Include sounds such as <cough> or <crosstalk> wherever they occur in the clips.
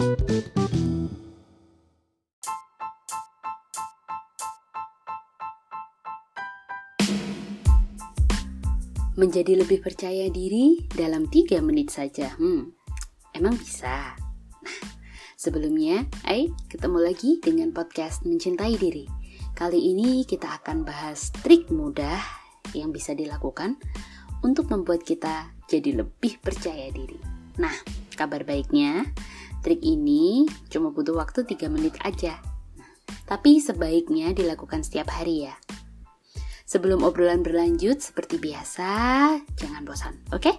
Menjadi lebih percaya diri dalam 3 menit saja. Hmm, emang bisa? Nah, sebelumnya, ayo ketemu lagi dengan podcast Mencintai Diri. Kali ini kita akan bahas trik mudah yang bisa dilakukan untuk membuat kita jadi lebih percaya diri. Nah, kabar baiknya, trik ini cuma butuh waktu 3 menit aja. Tapi sebaiknya dilakukan setiap hari ya. Sebelum obrolan berlanjut, seperti biasa, jangan bosan, oke? Okay?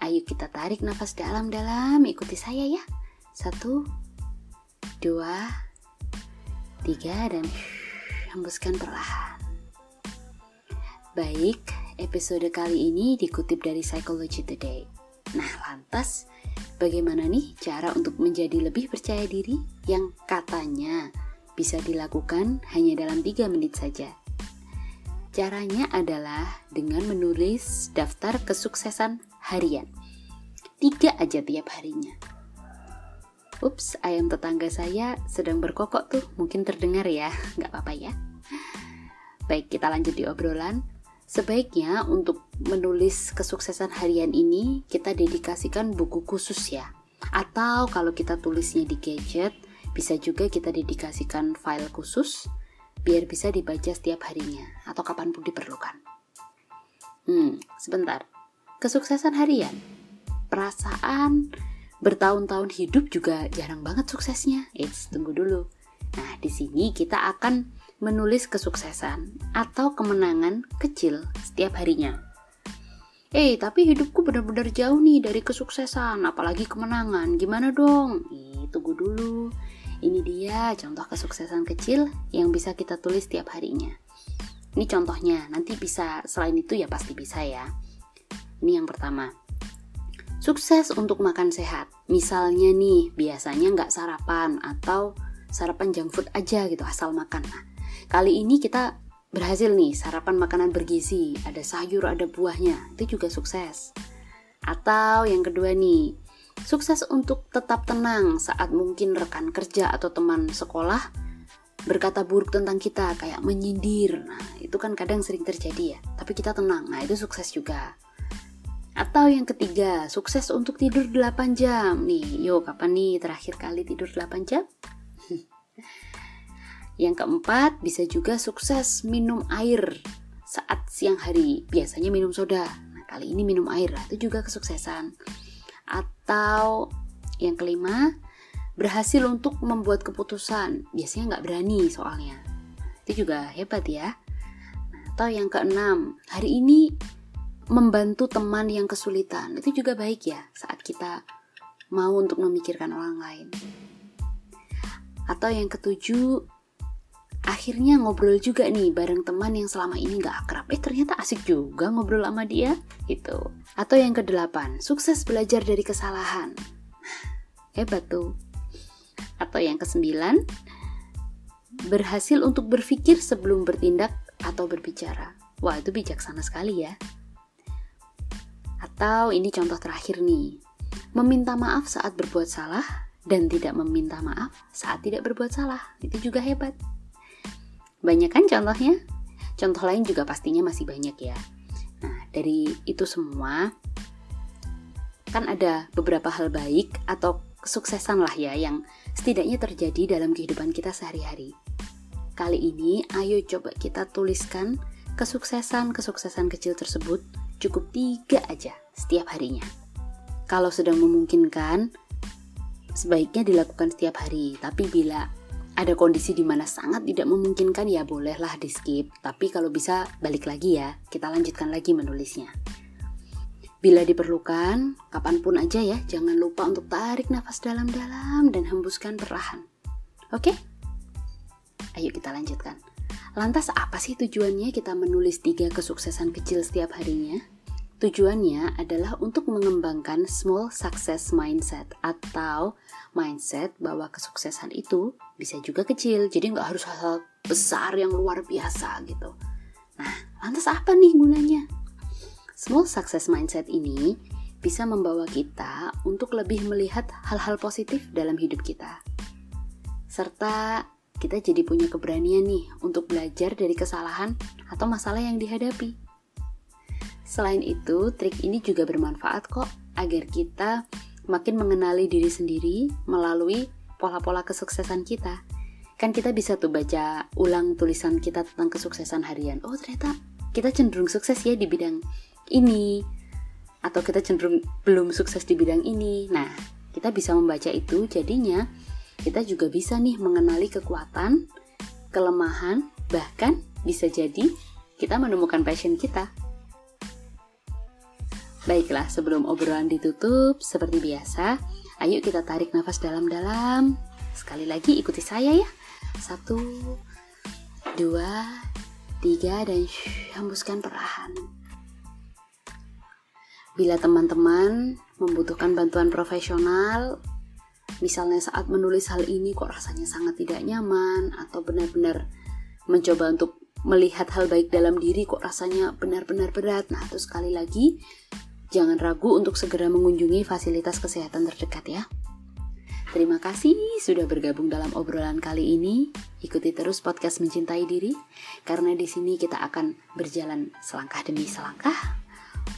Ayo kita tarik nafas dalam-dalam, ikuti saya ya. Satu, dua, tiga, dan hembuskan perlahan. Baik, episode kali ini dikutip dari Psychology Today. Nah, lantas bagaimana nih cara untuk menjadi lebih percaya diri yang katanya bisa dilakukan hanya dalam 3 menit saja? Caranya adalah dengan menulis daftar kesuksesan harian. Tiga aja tiap harinya. Ups, ayam tetangga saya sedang berkokok tuh, mungkin terdengar ya, <laughs> nggak apa-apa ya. Baik, kita lanjut di obrolan. Sebaiknya untuk menulis kesuksesan harian ini, kita dedikasikan buku khusus ya. Atau kalau kita tulisnya di gadget, bisa juga kita dedikasikan file khusus biar bisa dibaca setiap harinya atau kapan pun diperlukan. Hmm, sebentar. Kesuksesan harian. Perasaan bertahun-tahun hidup juga jarang banget suksesnya. Eits, tunggu dulu. Nah, di sini kita akan menulis kesuksesan atau kemenangan kecil setiap harinya. Eh, tapi hidupku benar-benar jauh nih dari kesuksesan, apalagi kemenangan. Gimana dong? Ih, tunggu dulu. Ini dia contoh kesuksesan kecil yang bisa kita tulis tiap harinya. Ini contohnya, nanti bisa selain itu ya pasti bisa ya. Ini yang pertama. Sukses untuk makan sehat. Misalnya nih, biasanya nggak sarapan atau sarapan junk food aja gitu, asal makan. Nah, kali ini kita berhasil nih sarapan makanan bergizi, ada sayur, ada buahnya, itu juga sukses. Atau yang kedua nih, Sukses untuk tetap tenang saat mungkin rekan kerja atau teman sekolah berkata buruk tentang kita kayak menyindir. Nah, itu kan kadang sering terjadi ya. Tapi kita tenang. Nah, itu sukses juga. Atau yang ketiga, sukses untuk tidur 8 jam. Nih, yuk kapan nih terakhir kali tidur 8 jam? <laughs> yang keempat, bisa juga sukses minum air saat siang hari. Biasanya minum soda. Nah, kali ini minum air. Nah, itu juga kesuksesan. Atau yang kelima, berhasil untuk membuat keputusan. Biasanya nggak berani soalnya. Itu juga hebat ya. Atau yang keenam, hari ini membantu teman yang kesulitan. Itu juga baik ya saat kita mau untuk memikirkan orang lain. Atau yang ketujuh, akhirnya ngobrol juga nih bareng teman yang selama ini gak akrab. Eh ternyata asik juga ngobrol sama dia gitu. Atau yang kedelapan, sukses belajar dari kesalahan. Hebat tuh. Atau yang kesembilan, berhasil untuk berpikir sebelum bertindak atau berbicara. Wah itu bijaksana sekali ya. Atau ini contoh terakhir nih, meminta maaf saat berbuat salah dan tidak meminta maaf saat tidak berbuat salah. Itu juga hebat. Banyak kan contohnya? Contoh lain juga pastinya masih banyak ya. Nah, dari itu semua kan ada beberapa hal baik atau kesuksesan lah ya yang setidaknya terjadi dalam kehidupan kita sehari-hari. Kali ini ayo coba kita tuliskan kesuksesan-kesuksesan kecil tersebut cukup tiga aja setiap harinya. Kalau sedang memungkinkan, sebaiknya dilakukan setiap hari. Tapi bila ada kondisi di mana sangat tidak memungkinkan ya bolehlah di skip. Tapi kalau bisa balik lagi ya, kita lanjutkan lagi menulisnya. Bila diperlukan, kapan pun aja ya, jangan lupa untuk tarik nafas dalam-dalam dan hembuskan perlahan. Oke? Ayo kita lanjutkan. Lantas apa sih tujuannya kita menulis tiga kesuksesan kecil setiap harinya? Tujuannya adalah untuk mengembangkan small success mindset atau mindset bahwa kesuksesan itu bisa juga kecil, jadi nggak harus hal besar yang luar biasa gitu. Nah, lantas apa nih gunanya? Small success mindset ini bisa membawa kita untuk lebih melihat hal-hal positif dalam hidup kita. Serta kita jadi punya keberanian nih untuk belajar dari kesalahan atau masalah yang dihadapi. Selain itu, trik ini juga bermanfaat kok agar kita makin mengenali diri sendiri melalui pola-pola kesuksesan kita. Kan kita bisa tuh baca ulang tulisan kita tentang kesuksesan harian. Oh, ternyata kita cenderung sukses ya di bidang ini atau kita cenderung belum sukses di bidang ini. Nah, kita bisa membaca itu jadinya kita juga bisa nih mengenali kekuatan, kelemahan, bahkan bisa jadi kita menemukan passion kita. Baiklah, sebelum obrolan ditutup, seperti biasa, ayo kita tarik nafas dalam-dalam. Sekali lagi ikuti saya ya. Satu, dua, tiga, dan hembuskan perlahan. Bila teman-teman membutuhkan bantuan profesional, misalnya saat menulis hal ini kok rasanya sangat tidak nyaman atau benar-benar mencoba untuk melihat hal baik dalam diri kok rasanya benar-benar berat. Nah, itu sekali lagi jangan ragu untuk segera mengunjungi fasilitas kesehatan terdekat ya. Terima kasih sudah bergabung dalam obrolan kali ini. Ikuti terus podcast Mencintai Diri karena di sini kita akan berjalan selangkah demi selangkah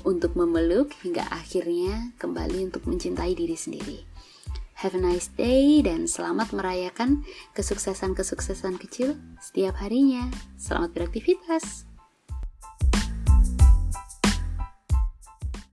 untuk memeluk hingga akhirnya kembali untuk mencintai diri sendiri. Have a nice day dan selamat merayakan kesuksesan-kesuksesan kecil setiap harinya. Selamat beraktivitas.